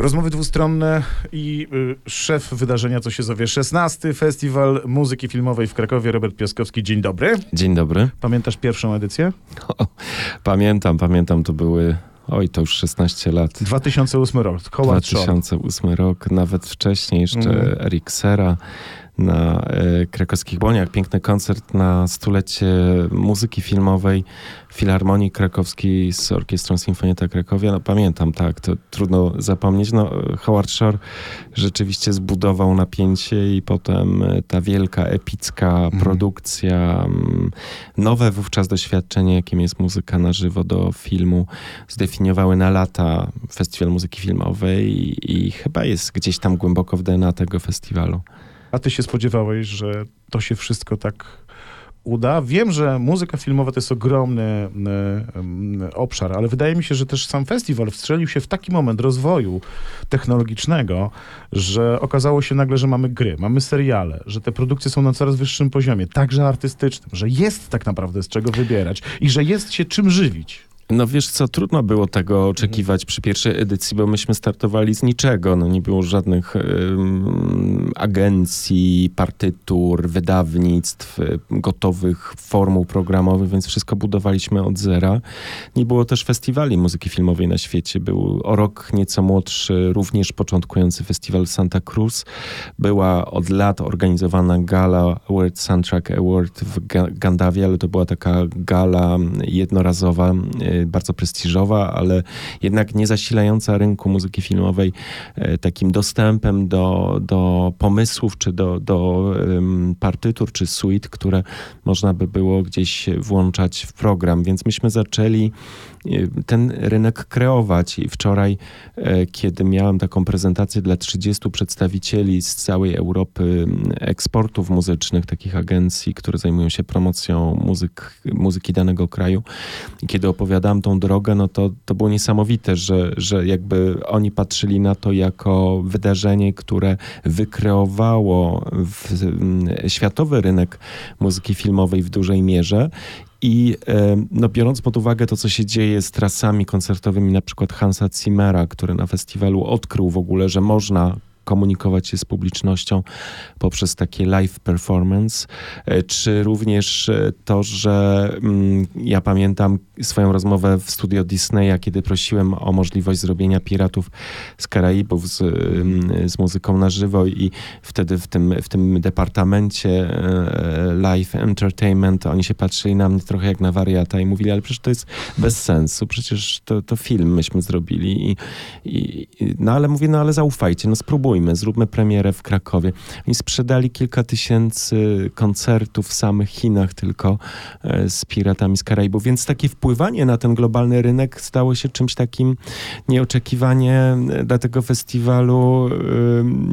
Rozmowy dwustronne i y, szef wydarzenia, co się zowie 16. Festiwal Muzyki Filmowej w Krakowie, Robert Piaskowski. Dzień dobry. Dzień dobry. Pamiętasz pierwszą edycję? O, pamiętam, pamiętam, to były, oj, to już 16 lat. 2008 rok. Shore. 2008 rok, nawet wcześniej jeszcze Mhm. Eric Sera na e, krakowskich Błoniach. Piękny koncert na stulecie muzyki filmowej Filharmonii Krakowskiej z Orkiestrą Sinfonietta Krakowia. No, pamiętam, tak, to trudno zapomnieć. No, Howard Shore rzeczywiście zbudował napięcie i potem e, ta wielka, epicka Mhm. produkcja, mm, nowe wówczas doświadczenie, jakim jest muzyka na żywo do filmu, zdefiniowały na lata Festiwal Muzyki Filmowej i, i chyba jest gdzieś tam głęboko w DNA tego festiwalu. A ty się spodziewałeś, że to się wszystko tak uda? Wiem, że muzyka filmowa to jest ogromny e, em, obszar, ale wydaje mi się, że też sam festiwal wstrzelił się w taki moment rozwoju technologicznego, że okazało się nagle, że mamy gry, mamy seriale, że te produkcje są na coraz wyższym poziomie, także artystycznym, że jest tak naprawdę z czego wybierać i że jest się czym żywić. No wiesz co, trudno było tego oczekiwać przy pierwszej edycji, bo myśmy startowali z niczego. No nie było żadnych ym, agencji, partytur, wydawnictw, y, gotowych formuł programowych, więc wszystko budowaliśmy od zera. Nie było też festiwali muzyki filmowej na świecie. Był o rok nieco młodszy, również początkujący festiwal Santa Cruz. Była od lat organizowana gala World Soundtrack Award w Ga- Gandawie, ale to była taka gala jednorazowa, y, bardzo prestiżowa, ale jednak nie zasilająca rynku muzyki filmowej e, takim dostępem do, do pomysłów, czy do, do partytur, czy suite, które można by było gdzieś włączać w program. Więc myśmy zaczęli e, ten rynek kreować i wczoraj, e, kiedy miałem taką prezentację dla 30 przedstawicieli z całej Europy eksportów muzycznych, takich agencji, które zajmują się promocją muzyk, muzyki danego kraju, kiedy opowiadałem tą drogę, no to, to było niesamowite, że, że jakby oni patrzyli na to jako wydarzenie, które wykreowało w, m, światowy rynek muzyki filmowej w dużej mierze. I no, biorąc pod uwagę to, co się dzieje z trasami koncertowymi, na przykład Hansa Zimmera, który na festiwalu odkrył w ogóle, że można komunikować się z publicznością poprzez takie live performance, e, czy również e, to, że mm, ja pamiętam swoją rozmowę w studio Disneya, kiedy prosiłem o możliwość zrobienia Piratów z Karaibów z, mm, z muzyką na żywo i wtedy w tym, w tym departamencie e, live entertainment oni się patrzyli na mnie trochę jak na wariata i mówili, ale przecież to jest bez sensu, przecież to, to film myśmy zrobili i, i, no ale mówię, no ale zaufajcie, no spróbujmy, zróbmy premierę w Krakowie. Oni sprzedali kilka tysięcy koncertów w samych Chinach tylko e, z Piratami z Karaibów, więc takie wpływanie na ten globalny rynek stało się czymś takim nieoczekiwanie e, dla tego festiwalu e,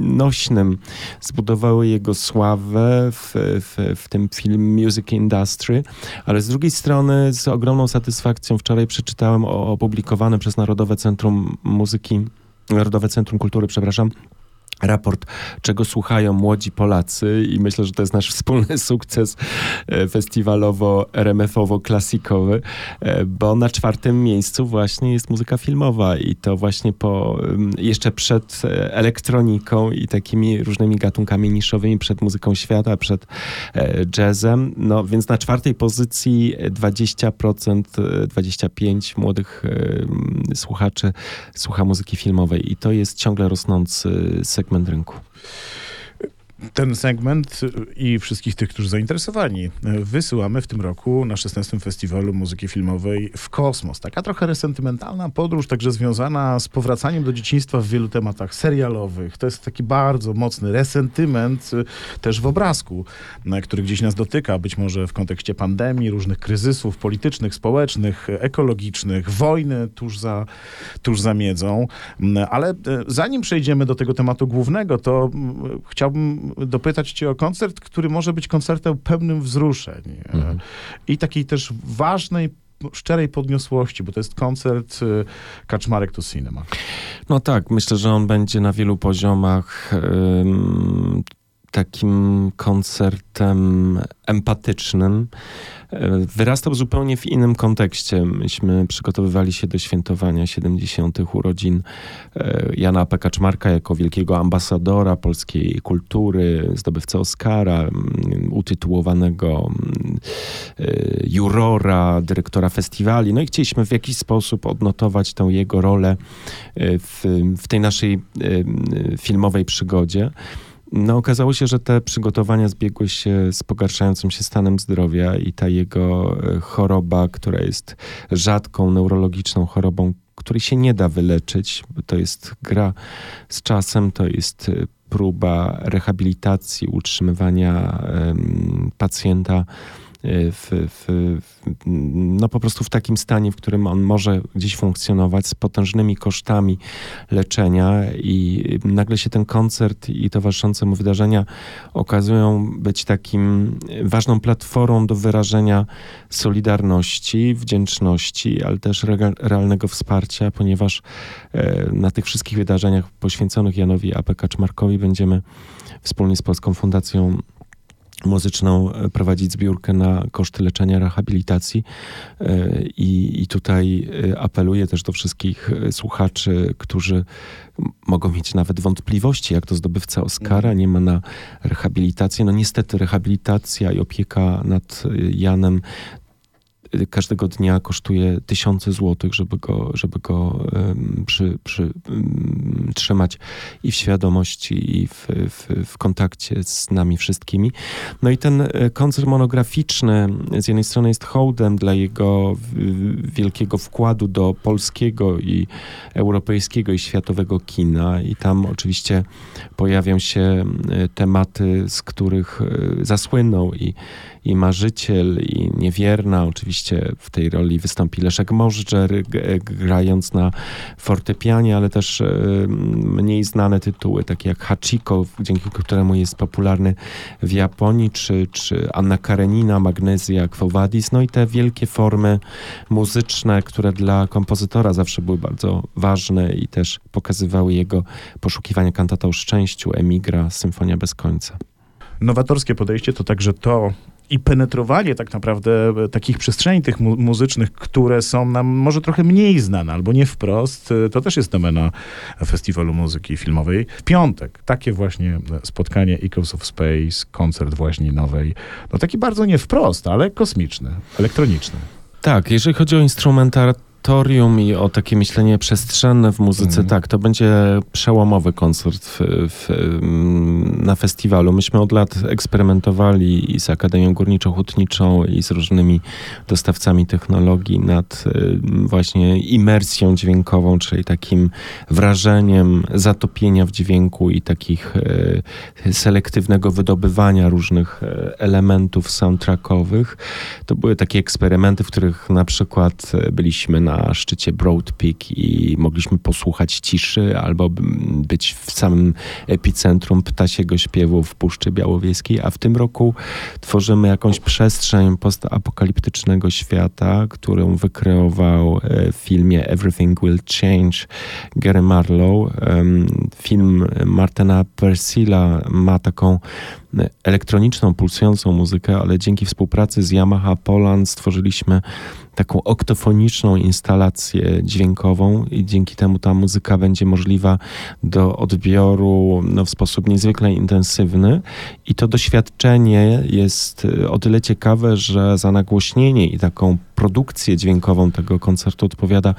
nośnym. Zbudowały jego sławę w, w, w tym film Music Industry, ale z drugiej strony z ogromną satysfakcją wczoraj przeczytałem opublikowany przez Narodowe Centrum Muzyki, Narodowe Centrum Kultury, przepraszam, raport, czego słuchają młodzi Polacy i myślę, że to jest nasz wspólny sukces e, festiwalowo-RMF-owo-klasikowy, e, bo na czwartym miejscu właśnie jest muzyka filmowa i to właśnie po, jeszcze przed e, elektroniką i takimi różnymi gatunkami niszowymi, przed muzyką świata, przed jazzem, no więc na czwartej pozycji 20%, e, 25% młodych słuchaczy słucha muzyki filmowej i to jest ciągle rosnący segment rynku. Ten segment y, i wszystkich tych, którzy zainteresowani, y, wysyłamy w tym roku na 16. Festiwalu Muzyki Filmowej w kosmos. Taka trochę resentymentalna podróż, także związana z powracaniem do dzieciństwa w wielu tematach serialowych. To jest taki bardzo mocny resentyment y, też w obrazku, który gdzieś nas dotyka, być może w kontekście pandemii, różnych kryzysów politycznych, społecznych, ekologicznych, wojny tuż za, tuż za miedzą. Mm, Ale e, zanim przejdziemy do tego tematu głównego, to mm, chciałbym dopytać cię o koncert, który może być koncertem pełnym wzruszeń e, Mhm. i takiej też ważnej, szczerej podniosłości, bo to jest koncert e, Kaczmarek to Cinema. No tak, myślę, że on będzie na wielu poziomach takim koncertem empatycznym. E, wyrastał zupełnie w innym kontekście. Myśmy przygotowywali się do świętowania 70. urodzin e, Jana P. Kaczmarka jako wielkiego ambasadora polskiej kultury, zdobywcę Oscara, utytułowanego e, jurora, dyrektora festiwali. No i chcieliśmy w jakiś sposób odnotować tę jego rolę w, w tej naszej filmowej przygodzie. No, okazało się, że te przygotowania zbiegły się z pogarszającym się stanem zdrowia i ta jego e, choroba, która jest rzadką neurologiczną chorobą, której się nie da wyleczyć, to jest gra z czasem, to jest e, próba rehabilitacji, utrzymywania um, pacjenta w, w, no po prostu w takim stanie, w którym on może gdzieś funkcjonować z potężnymi kosztami leczenia i nagle się ten koncert i towarzyszące mu wydarzenia okazują być takim ważną platformą do wyrażenia solidarności, wdzięczności, ale też realnego wsparcia, ponieważ e, na tych wszystkich wydarzeniach poświęconych Janowi A.P. Kaczmarkowi będziemy wspólnie z Polską Fundacją muzyczną e, prowadzić zbiórkę na koszty leczenia, rehabilitacji e, i, i tutaj e, apeluję też do wszystkich słuchaczy, którzy mogą mieć nawet wątpliwości, jak to zdobywca Oscara nie ma na rehabilitację. No niestety rehabilitacja i opieka nad Janem każdego dnia kosztuje tysiące złotych, żeby go, żeby go przy, przy, trzymać i w świadomości, i w, w, w kontakcie z nami wszystkimi. No i ten e, koncert monograficzny z jednej strony jest hołdem dla jego wielkiego wkładu do polskiego i europejskiego i światowego kina i tam oczywiście pojawią się tematy, z których e, zasłynął i i Marzyciel, i Niewierna. Oczywiście w tej roli wystąpi Leszek Możdżer, grając na fortepianie, ale też e, mniej znane tytuły, takie jak Hachiko, dzięki któremu jest popularny w Japonii, czy, czy Anna Karenina, Magnezja, Quo Vadis, no i te wielkie formy muzyczne, które dla kompozytora zawsze były bardzo ważne i też pokazywały jego poszukiwanie kantata o szczęściu, Emigra, Symfonia bez końca. Nowatorskie podejście to także to, i penetrowanie tak naprawdę e, takich przestrzeni tych mu muzycznych, które są nam może trochę mniej znane albo nie wprost, e, to też jest domena Festiwalu Muzyki Filmowej. W piątek takie właśnie spotkanie Echoes of Space, koncert właśnie nowej, no taki bardzo nie wprost, ale kosmiczny, elektroniczny. Tak, jeżeli chodzi o instrumentar laboratorium i o takie myślenie przestrzenne w muzyce, mm. tak, to będzie przełomowy koncert w, w, na festiwalu. Myśmy od lat eksperymentowali i z Akademią Górniczo-Hutniczą i z różnymi dostawcami technologii nad y, właśnie imersją dźwiękową, czyli takim wrażeniem zatopienia w dźwięku i takich y, selektywnego wydobywania różnych y, elementów soundtrackowych. To były takie eksperymenty, w których na przykład byliśmy na na szczycie Broad Peak i mogliśmy posłuchać ciszy albo być w samym epicentrum ptasiego śpiewu w Puszczy Białowieskiej, a w tym roku tworzymy jakąś przestrzeń postapokaliptycznego świata, którą wykreował e, w filmie Everything Will Change Gary Marlowe. Film Martina Persila ma taką elektroniczną, pulsującą muzykę, ale dzięki współpracy z Yamaha Poland stworzyliśmy taką oktofoniczną instalację dźwiękową i dzięki temu ta muzyka będzie możliwa do odbioru no, w sposób niezwykle intensywny. I to doświadczenie jest o tyle ciekawe, że za nagłośnienie i taką produkcję dźwiękową tego koncertu odpowiada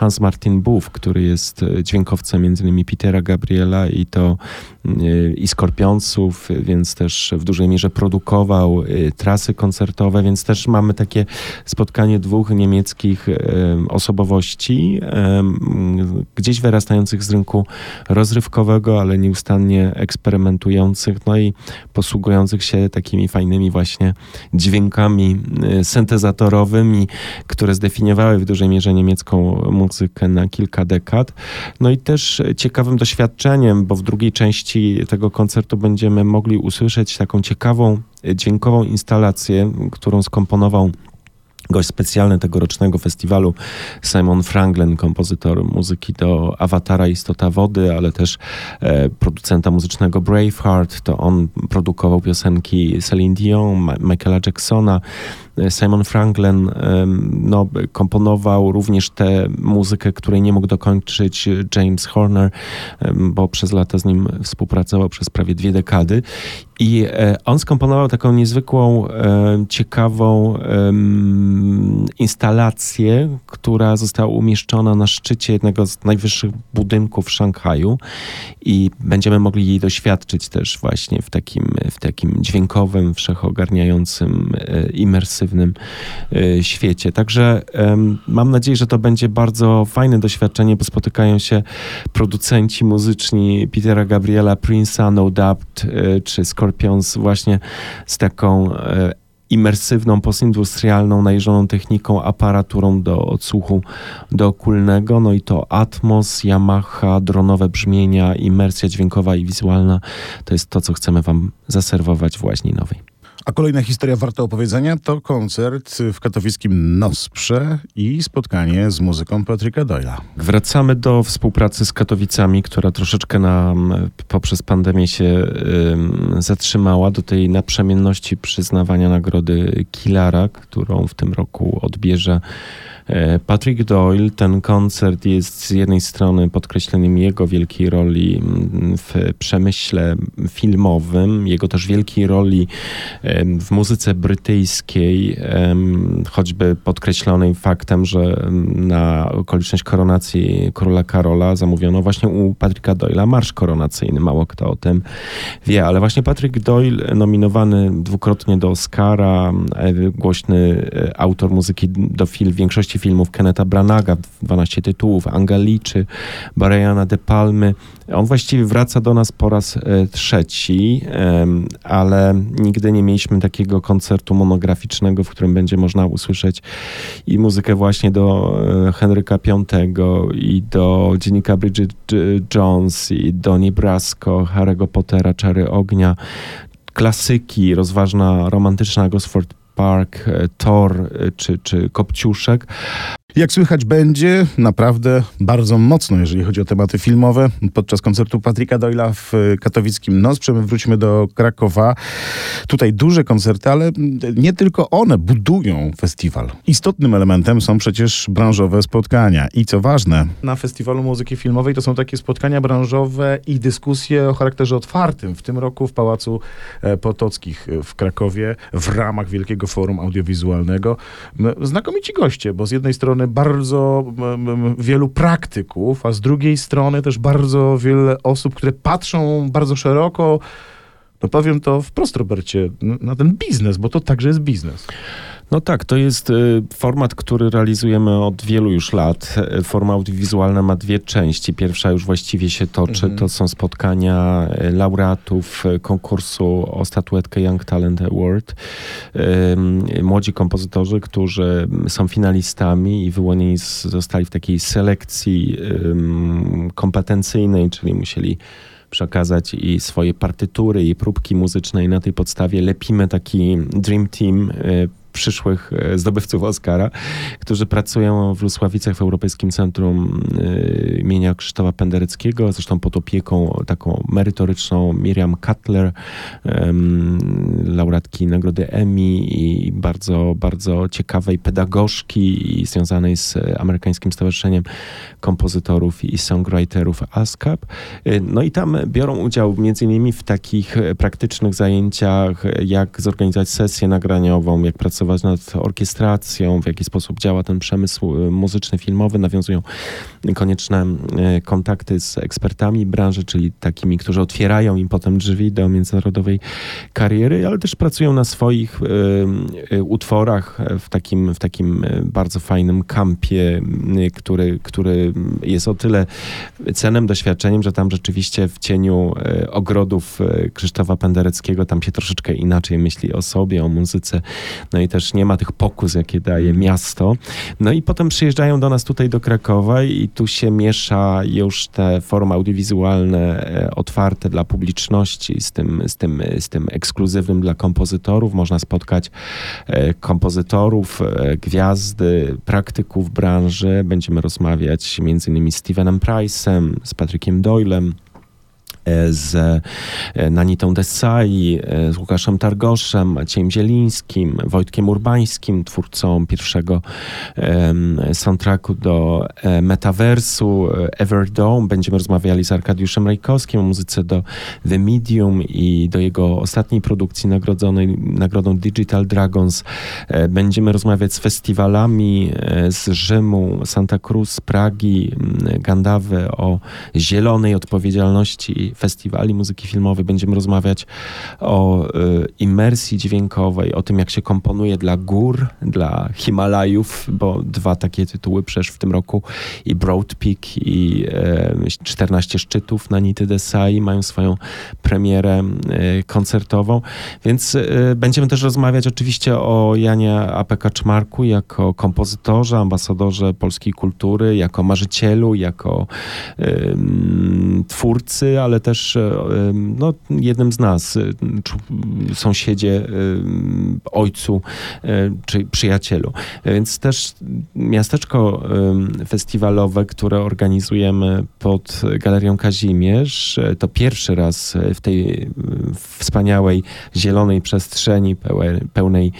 Hans Martin Buff, który jest e, dźwiękowcem m.in. Petera Gabriela i to e, i Skorpionsów, więc też w dużej mierze produkował e, trasy koncertowe, więc też mamy takie spotkanie dwóch niemieckich osobowości, gdzieś wyrastających z rynku rozrywkowego, ale nieustannie eksperymentujących, no i posługujących się takimi fajnymi właśnie dźwiękami syntezatorowymi, które zdefiniowały w dużej mierze niemiecką muzykę na kilka dekad. No i też ciekawym doświadczeniem, bo w drugiej części tego koncertu będziemy mogli usłyszeć taką ciekawą dźwiękową instalację, którą skomponował gość specjalny tegorocznego festiwalu, Simon Franklin, kompozytor muzyki do Awatara Istota Wody, ale też e, producenta muzycznego Braveheart. To on produkował piosenki Celine Dion, Ma Michaela Jacksona, Simon Franklin no, komponował również tę muzykę, której nie mógł dokończyć James Horner, bo przez lata z nim współpracował przez prawie dwie dekady. I e, on skomponował taką niezwykłą, e, ciekawą instalację, która została umieszczona na szczycie jednego z najwyższych budynków w Szanghaju i będziemy mogli jej doświadczyć też właśnie w takim, w takim dźwiękowym, wszechogarniającym, e, imersywnym świecie. Także mam nadzieję, że to będzie bardzo fajne doświadczenie, bo spotykają się producenci muzyczni Petera Gabriela Prince'a, No Doubt czy Scorpio Scorpions właśnie z taką e, imersywną, postindustrialną, najeżoną techniką, aparaturą do odsłuchu dookulnego, no i to Atmos, Yamaha, dronowe brzmienia, imersja dźwiękowa i wizualna, to jest to, co chcemy wam zaserwować w Łaźni Nowej. A kolejna historia warta opowiedzenia to koncert w katowickim Nosprze i spotkanie z muzyką Patryka Doyla. Wracamy do współpracy z Katowicami, która troszeczkę nam poprzez pandemię się y, zatrzymała, do tej naprzemienności przyznawania nagrody Kilara, którą w tym roku odbierze E, Patrick Doyle, ten koncert jest z jednej strony podkreśleniem jego wielkiej roli mm, w przemyśle filmowym, jego też wielkiej roli w muzyce brytyjskiej, choćby podkreślonej faktem, że mm, na okoliczność koronacji króla Karola zamówiono właśnie u Patricka Doyle'a marsz koronacyjny. Mało kto o tym wie, ale właśnie Patrick Doyle, nominowany dwukrotnie do Oscara, e, głośny e, autor muzyki do film, większości filmów Keneta Branaga, 12 tytułów, Angeliczy, Barayana De Palmy. On właściwie wraca do nas po raz e, trzeci, ale nigdy nie mieliśmy takiego koncertu monograficznego, w którym będzie można usłyszeć i muzykę właśnie do e, Henryka V i do dziennika Bridget Jones i do Nebraska, Harry'ego Pottera, Czary Ognia, klasyki, rozważna, romantyczna Gosford Park, e, Thor e, czy, czy Kopciuszek. Jak słychać będzie, naprawdę bardzo mocno, jeżeli chodzi o tematy filmowe. Podczas koncertu Patryka Doyla w katowickim Nosprze my wrócimy do Krakowa. Tutaj duże koncerty, ale nie tylko one budują festiwal. Istotnym elementem są przecież branżowe spotkania. I co ważne, na Festiwalu Muzyki Filmowej to są takie spotkania branżowe i dyskusje o charakterze otwartym. W tym roku w Pałacu e, Potockich w Krakowie w ramach Wielkiego Forum Audiowizualnego. Znakomici goście, bo z jednej strony bardzo wielu praktyków, a z drugiej strony też bardzo wiele osób, które patrzą bardzo szeroko, no powiem to wprost, Robercie, na ten biznes, bo to także jest biznes. No tak, to jest y, format, który realizujemy od wielu już lat. Y, forma audiowizualna ma dwie części. Pierwsza już właściwie się toczy. Mhm. To są spotkania y, laureatów konkursu o statuetkę Young Talent Award. Młodzi kompozytorzy, którzy są finalistami i wyłonieni zostali w takiej selekcji kompetencyjnej, czyli musieli przekazać i swoje partytury, i próbki muzyczne i na tej podstawie lepimy taki Dream Team przyszłych e, zdobywców Oscara, którzy pracują w Lusławicach w Europejskim Centrum e, imienia Krzysztofa Pendereckiego, zresztą pod opieką taką merytoryczną Miriam Cutler, laureatki Nagrody Emmy i bardzo, bardzo ciekawej pedagogzki związanej z amerykańskim Stowarzyszeniem Kompozytorów i Songwriterów ASCAP. E, no i tam biorą udział między innymi w takich praktycznych zajęciach, jak zorganizować sesję nagraniową, jak pracować pracować nad orkiestracją, w jaki sposób działa ten przemysł y, muzyczny, filmowy. Nawiązują konieczne y, kontakty z ekspertami branży, czyli takimi, którzy otwierają im potem drzwi do międzynarodowej kariery, ale też pracują na swoich y, utworach w takim, w takim bardzo fajnym kampie, który, który jest o tyle cennym doświadczeniem, że tam rzeczywiście w cieniu ogrodów Krzysztofa Pendereckiego tam się troszeczkę inaczej myśli o sobie, o muzyce. No i też nie ma tych pokus, jakie daje miasto. No i potem przyjeżdżają do nas tutaj do Krakowa i tu się miesza już te formy audiowizualne e, otwarte dla publiczności z tym, z tym, z tym ekskluzywnym dla kompozytorów. Można spotkać e, kompozytorów, e, gwiazdy, praktyków branży. Będziemy rozmawiać między innymi z Stevenem Price'em, z Patrykiem Doylem, z e, Nanitą Desai, e, z Łukaszem Targoszem, Maciejem Zielińskim, Wojtkiem Urbańskim, twórcą pierwszego soundtracku do Metaversu Everdome. Będziemy rozmawiali z Arkadiuszem Rajkowskim o muzyce do The Medium i do jego ostatniej produkcji nagrodzonej nagrodą Digital Dragons. Będziemy rozmawiać z festiwalami z Rzymu, Santa Cruz, Pragi, Gandawy o zielonej odpowiedzialności festiwali muzyki filmowej. Będziemy rozmawiać o y, imersji dźwiękowej, o tym, jak się komponuje dla gór, dla Himalajów, bo dwa takie tytuły przecież w tym roku i Broad Peak i y, 14 szczytów na Nity Desai mają swoją premierę y, koncertową, więc y, będziemy też rozmawiać oczywiście o Janie A.P. Kaczmarku jako kompozytorze, ambasadorze polskiej kultury, jako marzycielu, jako twórcy, ale też e, no, jednym z nas, e, sąsiedzie, e, ojcu czy przyjacielu. Więc też miasteczko festiwalowe, które organizujemy pod Galerią Kazimierz, to pierwszy raz w tej wspaniałej, zielonej przestrzeni pełnej,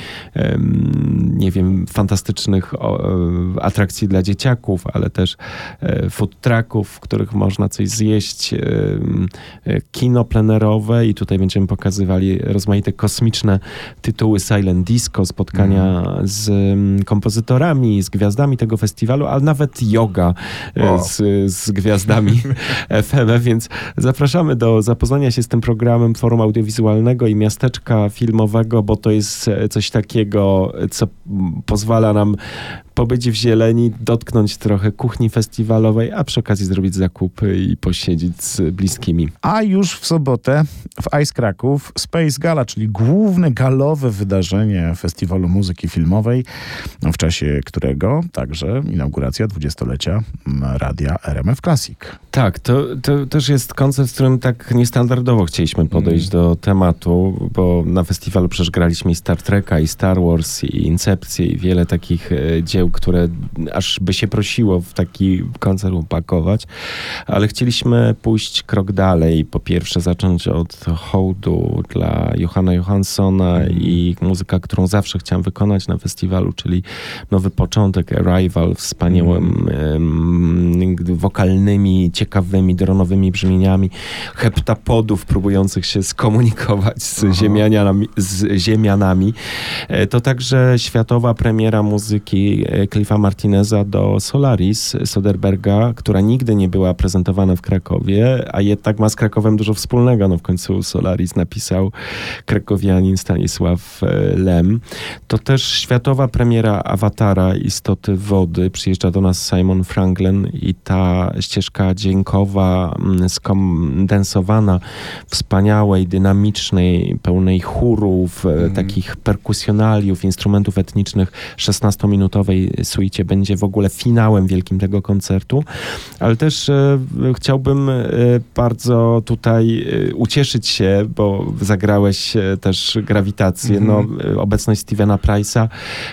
nie wiem, fantastycznych atrakcji dla dzieciaków, ale też food trucków, w których można coś zjeść, kino plenerowe i tutaj będziemy pokazywali rozmaite kosmiczne tytuły Silent Disco, spotkania mm. z kompozytorami, z gwiazdami tego festiwalu, ale nawet yoga e, wow. z, z gwiazdami FM, więc zapraszamy do zapoznania się z tym programem Forum Audiowizualnego i Miasteczka Filmowego, bo to jest e, coś takiego, co pozwala nam pobyć w zieleni, dotknąć trochę kuchni festiwalowej, a przy okazji zrobić zakupy i posiedzieć z bliskimi. A już w sobotę w Ice Kraków Space Gala, czyli główne galowe wydarzenie Festiwalu Muzyki Filmowej, w czasie którego także inauguracja dwudziestolecia radia RMF Classic. Tak, to, to też jest koncept, z którym tak niestandardowo chcieliśmy podejść mm. do tematu, bo na festiwalu przecież graliśmy i Star Treka, i Star Wars, i Incepcję, i wiele takich e, dzieł dzieł, które aż by się prosiło w taki koncert upakować, ale chcieliśmy pójść krok dalej. Po pierwsze zacząć od hołdu dla Johanna Johanssona i muzyka, którą zawsze chciałem wykonać na festiwalu, czyli nowy początek, Arrival, wspaniałym mm. wokalnymi, ciekawymi, dronowymi brzmieniami heptapodów próbujących się skomunikować z, ziemianami, z ziemianami. E, to także światowa premiera muzyki Cliffa Martineza do Solaris Soderberga, która nigdy nie była prezentowana w Krakowie, a jednak ma z Krakowem dużo wspólnego. No w końcu Solaris napisał krakowianin Stanisław e, Lem. To też światowa premiera Awatara Istoty Wody. Przyjeżdża do nas Simon Franklin i ta ścieżka dźwiękowa mm, skondensowana, wspaniałej, dynamicznej, pełnej chórów, mm. takich perkusjonaliów, instrumentów etnicznych, 16-minutowej suicie będzie w ogóle finałem wielkim tego koncertu, ale też e, chciałbym e, bardzo tutaj e, ucieszyć się, bo zagrałeś też grawitację. Mm -hmm. No, obecność Stevena Price'a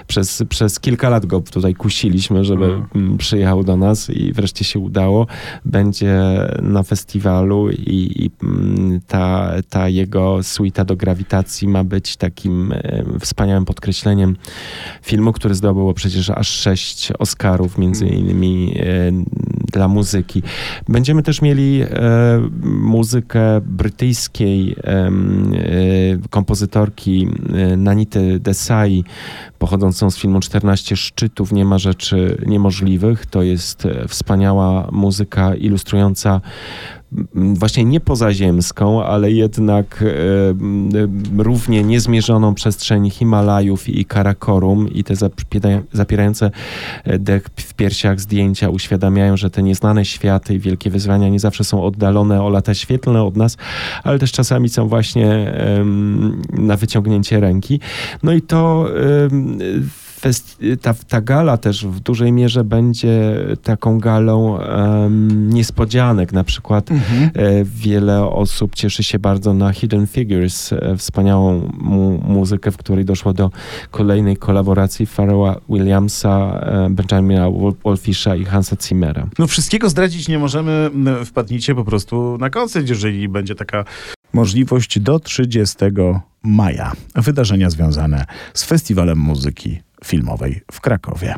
przez, przez kilka lat go tutaj kusiliśmy, żeby mm. przyjechał do nas i wreszcie się udało. Będzie na festiwalu i, i ta, ta jego suita do grawitacji ma być takim wspaniałym podkreśleniem filmu, który zdobyło przecież aż sześć Oscarów, między mm. innymi e, dla muzyki. Będziemy też mieli e, muzykę brytyjskiej e, kompozytorki Nanity Desai, pochodzącą z filmu 14 szczytów, nie ma rzeczy niemożliwych. To jest wspaniała muzyka ilustrująca właśnie nie pozaziemską, ale jednak równie niezmierzoną przestrzeń Himalajów i Karakorum i te zapierające dech w piersiach zdjęcia uświadamiają, że te nieznane światy i wielkie wyzwania nie zawsze są oddalone o lata świetlne od nas, ale też czasami są właśnie na wyciągnięcie ręki. No i to ta, ta gala też w dużej mierze będzie taką galą um, niespodzianek. Na przykład mhm. e, wiele osób cieszy się bardzo na Hidden Figures, e, wspaniałą mu muzykę, w której doszło do kolejnej kolaboracji Pharrella Williamsa, e, Benjamina Wolfisha i Hansa Zimmera. No wszystkiego zdradzić nie możemy. Wpadnijcie po prostu na koncert, jeżeli będzie taka możliwość do 30 maja. Wydarzenia związane z Festiwalem Muzyki Filmowej w Krakowie.